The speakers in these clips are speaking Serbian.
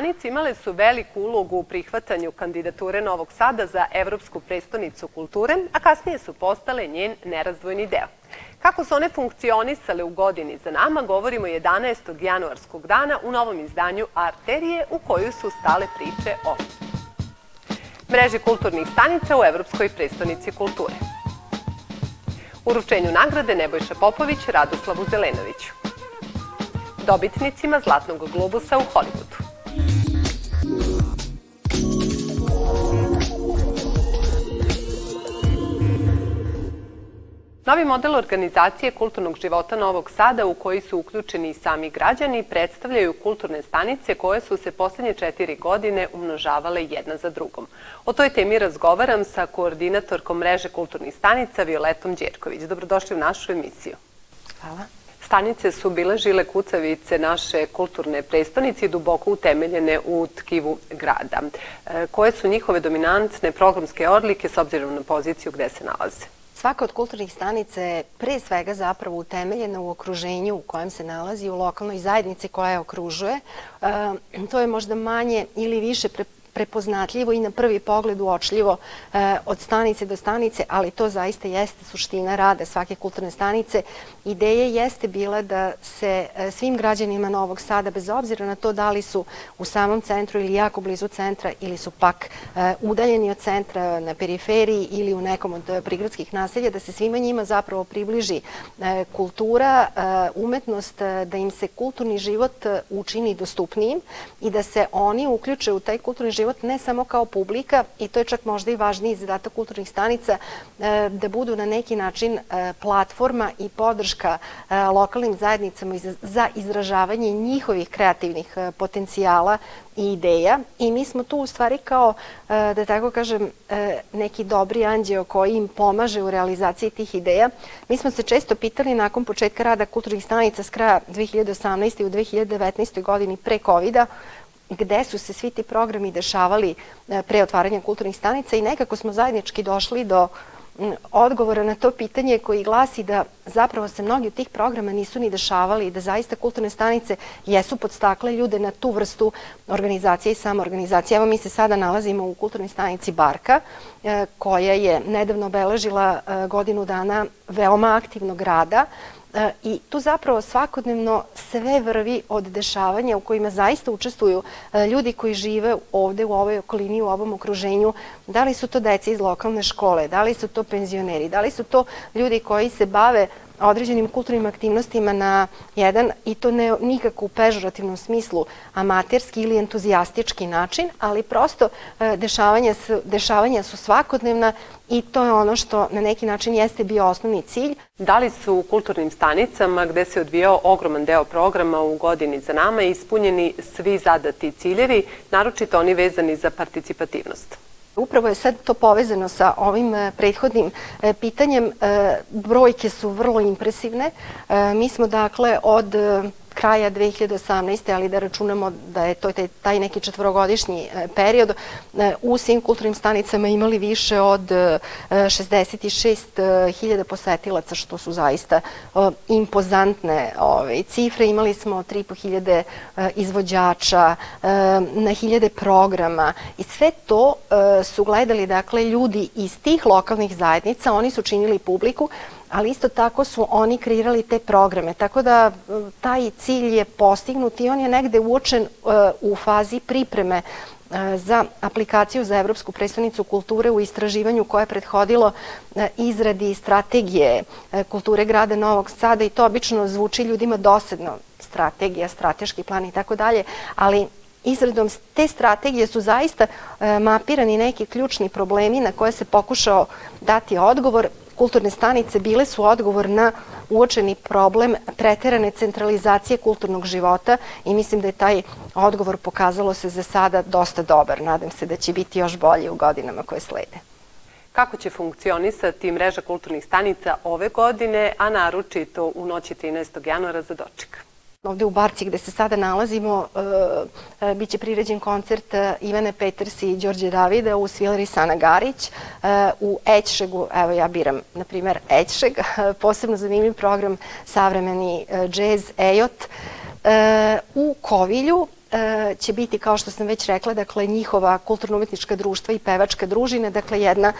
Stanice imale su veliku ulogu u prihvatanju kandidature Novog Sada za Evropsku prestonicu kulture, a kasnije su postale njen nerazdvojni deo. Kako su one funkcionisale u godini za nama, govorimo 11. januarskog dana u novom izdanju Arterije u koju su stale priče o mreži kulturnih stanica u Evropskoj prestonici kulture. Uručenju nagrade Nebojša Popović Radoslavu Zelenoviću. Dobitnicima Zlatnog globusa u Hollywoodu. Novi model organizacije kulturnog života Novog Sada u koji su uključeni i sami građani predstavljaju kulturne stanice koje su se poslednje četiri godine umnožavale jedna za drugom. O toj temi razgovaram sa koordinatorkom mreže kulturnih stanica Violetom Đerković. Dobrodošli u našu emisiju. Hvala. Stanice su bile žile kucavice naše kulturne prestonice i duboko utemeljene u tkivu grada. E, koje su njihove dominantne programske odlike s obzirom na poziciju gde se nalaze? Svaka od kulturnih stanica je pre svega zapravo utemeljena u okruženju u kojem se nalazi, u lokalnoj zajednici koja je okružuje. E, to je možda manje ili više prepoznatljivo i na prvi pogled uočljivo e, od stanice do stanice, ali to zaista jeste suština rada svake kulturne stanice. Ideja jeste bila da se e, svim građanima Novog Sada, bez obzira na to da li su u samom centru ili jako blizu centra ili su pak e, udaljeni od centra na periferiji ili u nekom od prigradskih naselja, da se svima njima zapravo približi kultura, umetnost, da im se kulturni život učini dostupnijim i da se oni uključe u taj kulturni život život ne samo kao publika i to je čak možda i važniji zadatak kulturnih stanica e, da budu na neki način e, platforma i podrška e, lokalnim zajednicama za izražavanje njihovih kreativnih potencijala i ideja i mi smo tu u stvari kao, da tako kažem, neki dobri anđeo koji im pomaže u realizaciji tih ideja. Mi smo se često pitali nakon početka rada kulturnih stanica s kraja 2018. i u 2019. godini pre COVID-a gde su se svi ti programi dešavali e, pre otvaranja kulturnih stanica i nekako smo zajednički došli do odgovora na to pitanje koji glasi da zapravo se mnogi od tih programa nisu ni dešavali i da zaista kulturne stanice jesu podstakle ljude na tu vrstu organizacije i samoorganizacije. Evo mi se sada nalazimo u kulturnoj stanici Barka e, koja je nedavno obeležila e, godinu dana veoma aktivnog rada I tu zapravo svakodnevno sve vrvi od dešavanja u kojima zaista učestvuju e, ljudi koji žive ovde u ovoj okolini, u ovom okruženju, da li su to deci iz lokalne škole, da li su to penzioneri, da li su to ljudi koji se bave određenim kulturnim aktivnostima na jedan, i to ne nikako u pežorativnom smislu, amaterski ili entuzijastički način, ali prosto e, dešavanja su, dešavanja su svakodnevna i to je ono što na neki način jeste bio osnovni cilj. Da li su u kulturnim stanicama gde se odvijao ogroman deo programa u godini za nama ispunjeni svi zadati ciljevi, naročito oni vezani za participativnost? Upravo je sad to povezano sa ovim e, prethodnim e, pitanjem. E, brojke su vrlo impresivne. Mi smo dakle od kraja 2018. ali da računamo da je to taj neki četvorogodišnji e, period, e, u svim kulturnim stanicama imali više od 66.000 e, posetilaca, što su zaista impozantne ove, cifre. Imali smo 3.500 izvođača, na hiljade programa i sve to su gledali dakle ljudi iz tih lokalnih zajednica, oni su činili publiku, ali isto tako su oni kreirali te programe, tako da e, taj cilj je postignut i on je negde uočen e, u fazi pripreme e, za aplikaciju za Evropsku predstavnicu kulture u istraživanju koje je prethodilo izradi strategije kulture grada Novog Sada i to obično zvuči ljudima dosadno, strategija, strateški plan i tako dalje, ali izradom te strategije su zaista mapirani neki ključni problemi na koje se pokušao dati odgovor kulturne stanice bile su odgovor na uočeni problem preterane centralizacije kulturnog života i mislim da je taj odgovor pokazalo se za sada dosta dobar. Nadam se da će biti još bolji u godinama koje slede. Kako će funkcionisati mreža kulturnih stanica ove godine, a naročito u noći 13. januara za doček? Ovde u Barci gde se sada nalazimo e, e, biće priređen koncert e, Ivane Peters i Đorđe Davida u Svileri Sana Garić. U Ećšegu, evo ja biram na primer Ećšeg, posebno zanimljiv program savremeni džez Ejot. U Kovilju će biti, kao što sam već rekla, dakle njihova kulturno-umetnička društva i pevačka družina, dakle jedna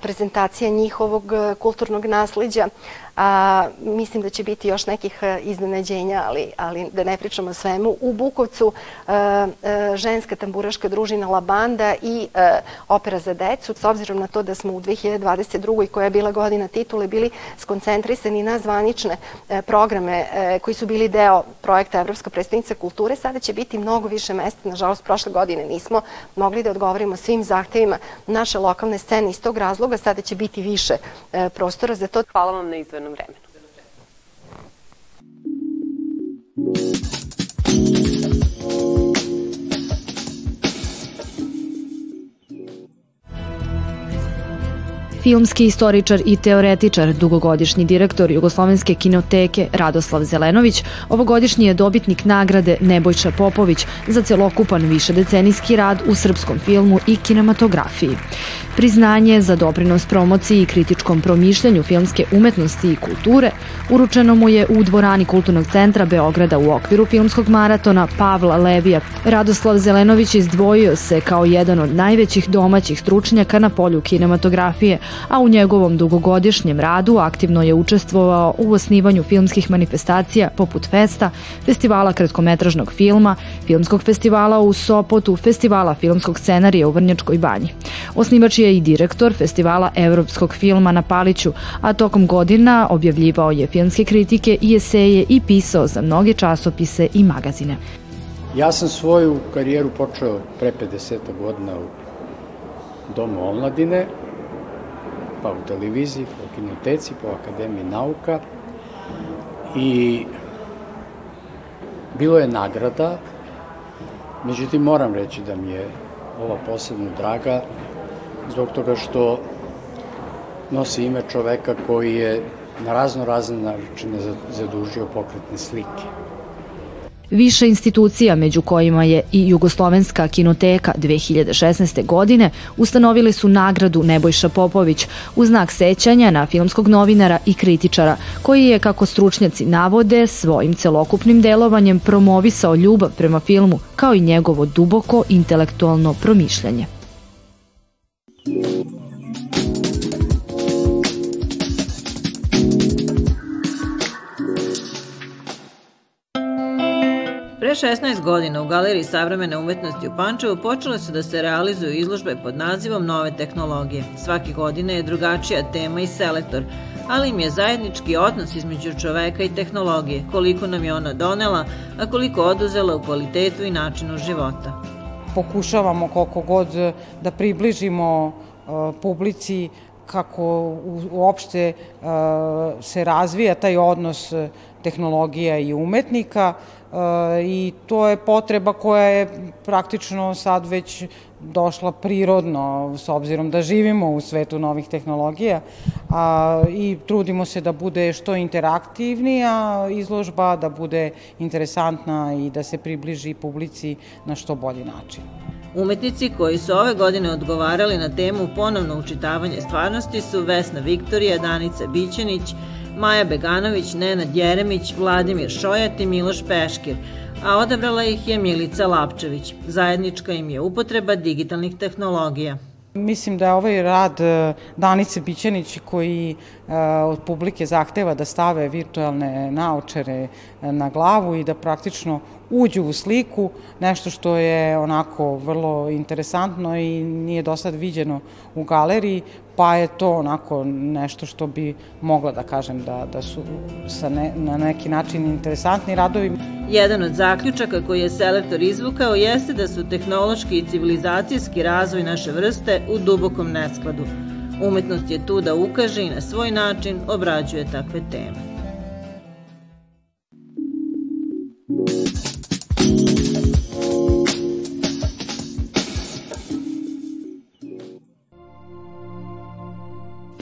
prezentacija njihovog kulturnog nasledđa, a, mislim da će biti još nekih e, iznenađenja, ali, ali da ne pričamo o svemu. U Bukovcu e, e, ženska tamburaška družina La Banda i opera za decu, s obzirom na to da smo u 2022. koja je bila godina titule, bili skoncentrisani na zvanične programe koji su bili deo projekta Evropska predstavnica kulture, sada će biti mnogo više mesta. Nažalost, prošle godine nismo mogli da odgovorimo svim zahtevima naše lokalne scene. Iz tog razloga sada će biti više prostora za to. Hvala vam na izvenu radnom vremenu. Filmski istoričar i teoretičar, dugogodišnji direktor Jugoslovenske kinoteke Radoslav Zelenović, ovogodišnji je dobitnik nagrade Nebojša Popović za celokupan višedecenijski rad u srpskom filmu i kinematografiji. Priznanje za doprinos promociji i kritičkom promišljanju filmske umetnosti i kulture uručeno mu je u dvorani Kulturnog centra Beograda u okviru filmskog maratona Pavla Levija. Radoslav Zelenović izdvojio se kao jedan od najvećih domaćih stručnjaka na polju kinematografije, a u njegovom dugogodišnjem radu aktivno je učestvovao u osnivanju filmskih manifestacija poput Festa, festivala kratkometražnog filma, filmskog festivala u Sopotu, festivala filmskog scenarija u Vrnjačkoj banji. Osnivač je i direktor festivala evropskog filma na Paliću, a tokom godina objavljivao je filmske kritike i eseje i pisao za mnoge časopise i magazine. Ja sam svoju karijeru počeo pre 50 godina u Domu omladine, pa u televiziji, po kinoteci, po Akademiji nauka i bilo je nagrada, međutim moram reći da mi je ova posebno draga zbog toga što nosi ime čoveka koji je na razno razne načine zadužio pokretne slike. Više institucija, među kojima je i Jugoslovenska kinoteka 2016. godine, ustanovili su nagradu Nebojša Popović u znak sećanja na filmskog novinara i kritičara, koji je, kako stručnjaci navode, svojim celokupnim delovanjem promovisao ljubav prema filmu, kao i njegovo duboko intelektualno promišljanje. Pre 16 godina u Galeriji savremene umetnosti u Pančevu počele su da se realizuju izložbe pod nazivom Nove tehnologije. Svake godine je drugačija tema i selektor, ali im je zajednički odnos između čoveka i tehnologije, koliko nam je ona donela, a koliko oduzela u kvalitetu i načinu života. Pokušavamo koliko god da približimo uh, publici kako uopšte uh, se razvija taj odnos tehnologija i umetnika, i to je potreba koja je praktično sad već došla prirodno s obzirom da živimo u svetu novih tehnologija a, i trudimo se da bude što interaktivnija izložba, da bude interesantna i da se približi publici na što bolji način. Umetnici koji su ove godine odgovarali na temu ponovno učitavanje stvarnosti su Vesna Viktorija, Danica Bićanić, Maja Beganović, Nenad Jeremić, Vladimir Šojat i Miloš Peškir, a odabrala ih je Milica Lapčević. Zajednička im je upotreba digitalnih tehnologija. Mislim da je ovaj rad e, Danice Bićanić koji e, od publike zahteva da stave virtualne naočare e, na glavu i da praktično uđu u sliku, nešto što je onako vrlo interesantno i nije do sad viđeno u galeriji, pa je to onako nešto što bi mogla da kažem da, da su sa ne, na neki način interesantni radovi. Jedan od zaključaka koji je selektor izvukao jeste da su tehnološki i civilizacijski razvoj naše vrste u dubokom neskladu. Umetnost je tu da ukaže i na svoj način obrađuje takve teme.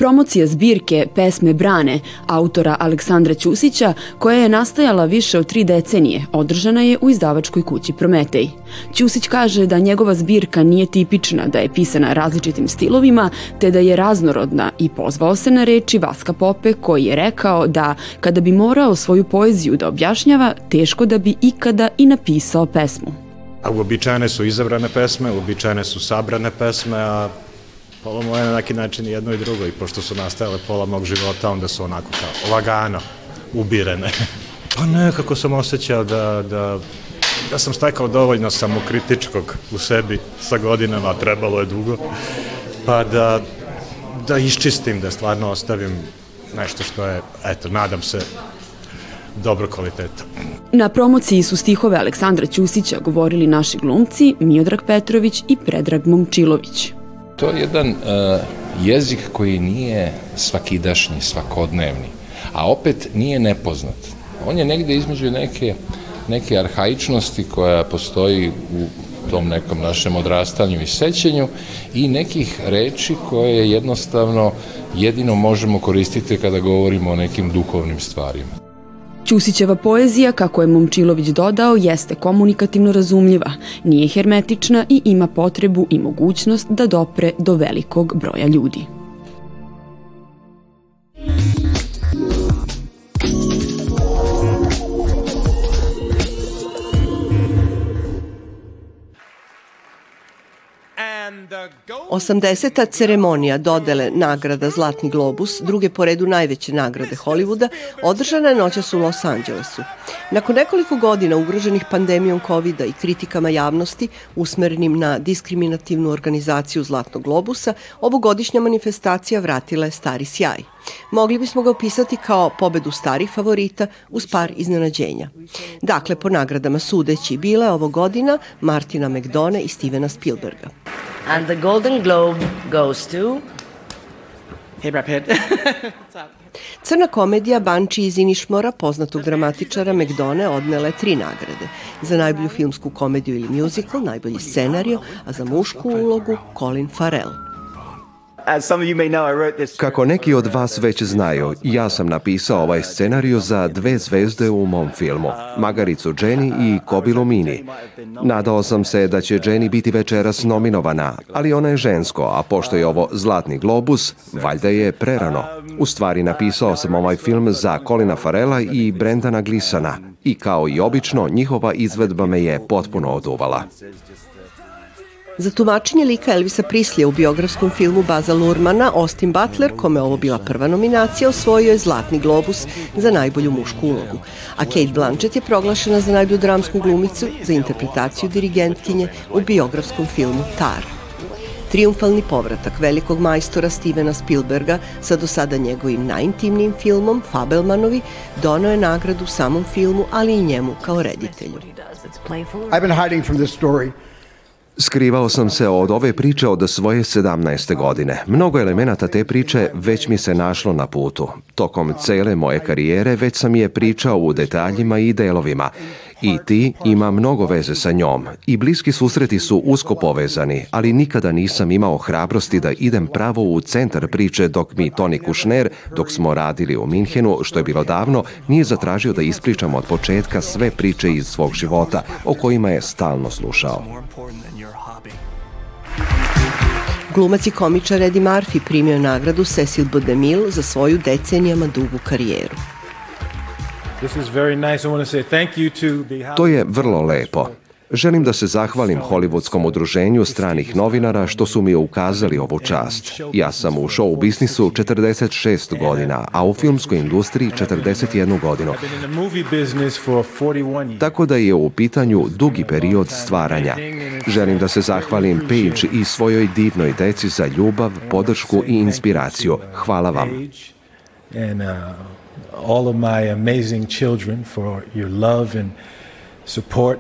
Promocija zbirke Pesme Brane autora Aleksandra Ćusića, koja je nastajala više od tri decenije, održana je u izdavačkoj kući Prometej. Ćusić kaže da njegova zbirka nije tipična, da je pisana različitim stilovima, te da je raznorodna i pozvao se na reči Vaska Pope koji je rekao da kada bi morao svoju poeziju da objašnjava, teško da bi ikada i napisao pesmu. A uobičajene su izabrane pesme, uobičajene su sabrane pesme, a pola moje na neki način jedno i drugo i pošto su nastajale pola mog života, onda su onako kao lagano ubirene. pa nekako sam osjećao da, da, da sam stekao dovoljno samokritičkog u sebi sa godinama, trebalo je dugo, pa da, da iščistim, da stvarno ostavim nešto što je, eto, nadam se, dobro kvaliteta. Na promociji su stihove Aleksandra Ćusića govorili naši glumci Miodrag Petrović i Predrag Momčilović. To je jedan uh, jezik koji nije svakidašnji, svakodnevni, a opet nije nepoznat. On je negde između neke, neke arhaičnosti koja postoji u tom nekom našem odrastanju i sećenju i nekih reči koje jednostavno jedino možemo koristiti kada govorimo o nekim duhovnim stvarima. Ćusićeva poezija, kako je Momčilović dodao, jeste komunikativno razumljiva, nije hermetična i ima potrebu i mogućnost da dopre do velikog broja ljudi. Osamdeseta ceremonija dodele nagrada Zlatni globus, druge po redu najveće nagrade Hollywooda, održana je noćas u Los Angelesu. Nakon nekoliko godina ugroženih pandemijom covid i kritikama javnosti usmerenim na diskriminativnu organizaciju Zlatnog globusa, ovogodišnja manifestacija vratila je stari sjaj. Mogli bismo ga opisati kao pobedu starih favorita uz par iznenađenja. Dakle, po nagradama sudeći bila je ovo godina Martina McDone i Stevena Spielberga. And the Golden Globe goes to... Hey, Brad Pitt. Crna komedija Banči iz Inišmora, poznatog dramatičara Megdone, odnele tri nagrade. Za najbolju filmsku komediju ili musical, najbolji scenario, a za mušku ulogu Colin Farrell. Kako neki od vas već znaju, ja sam napisao ovaj scenariju za dve zvezde u mom filmu, Magaricu Jenny i Kobilu Mini. Nadao sam se da će Jenny biti večeras nominovana, ali ona je žensko, a pošto je ovo Zlatni globus, valjda je prerano. U stvari napisao sam ovaj film za Colina Farela i Brendana Glisana i kao i obično, njihova izvedba me je potpuno oduvala. Za tumačenje lika Elvisa Prislija u biografskom filmu Baza Lurmana, Austin Butler, kome ovo bila prva nominacija, osvojio je Zlatni globus za najbolju mušku ulogu. A Kate Blanchett je proglašena za najbolju dramsku glumicu za interpretaciju dirigentkinje u biografskom filmu Tar. Triumfalni povratak velikog majstora Stevena Spielberga sa do sada njegovim najintimnijim filmom Fabelmanovi donao je nagradu samom filmu, ali i njemu kao reditelju. I've been hiding from this story Skrivao sam se od ove priče od svoje 17. godine. Mnogo elemenata te priče već mi se našlo na putu. Tokom cele moje karijere već sam je pričao u detaljima i delovima. I ti ima mnogo veze sa njom. I bliski susreti su usko povezani, ali nikada nisam imao hrabrosti da idem pravo u centar priče dok mi Toni Kušner, dok smo radili u Minhenu, što je bilo davno, nije zatražio da ispričam od početka sve priče iz svog života, o kojima je stalno slušao. Glumac i komičar Eddie Murphy primio nagradu Cecil B. DeMille za svoju decenijama dugu karijeru. To je vrlo lepo. Želim da se zahvalim Hollywoodskom udruženju stranih novinara što su mi ukazali ovu čast. Ja sam u show biznisu 46 godina, a u filmskoj industriji 41 godinu. Tako da je u pitanju dugi period stvaranja. Želim da se zahvalim Paige i svojoj divnoj deci za ljubav, podršku i inspiraciju. Hvala vam. And, uh, all of my amazing children for your love and support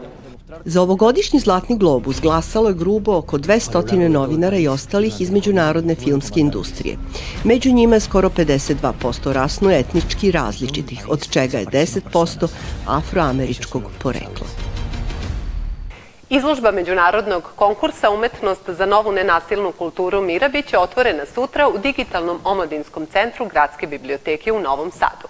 Za ovogodišnji Zlatni globus glasalo je grubo oko 200 novinara i ostalih iz međunarodne filmske industrije. Među njima je skoro 52% rasno etnički različitih, od čega je 10% afroameričkog porekla. Izložba međunarodnog konkursa Umetnost za novu nenasilnu kulturu mira biće otvorena sutra u digitalnom omladinskom centru Gradske biblioteke u Novom Sadu.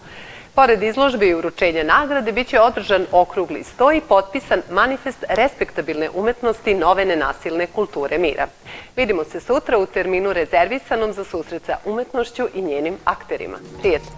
Pored izložbe i uručenja nagrade, bit će održan okrugli sto i potpisan manifest respektabilne umetnosti nove nenasilne kulture mira. Vidimo se sutra u terminu rezervisanom za susret sa umetnošću i njenim akterima. Prijetno!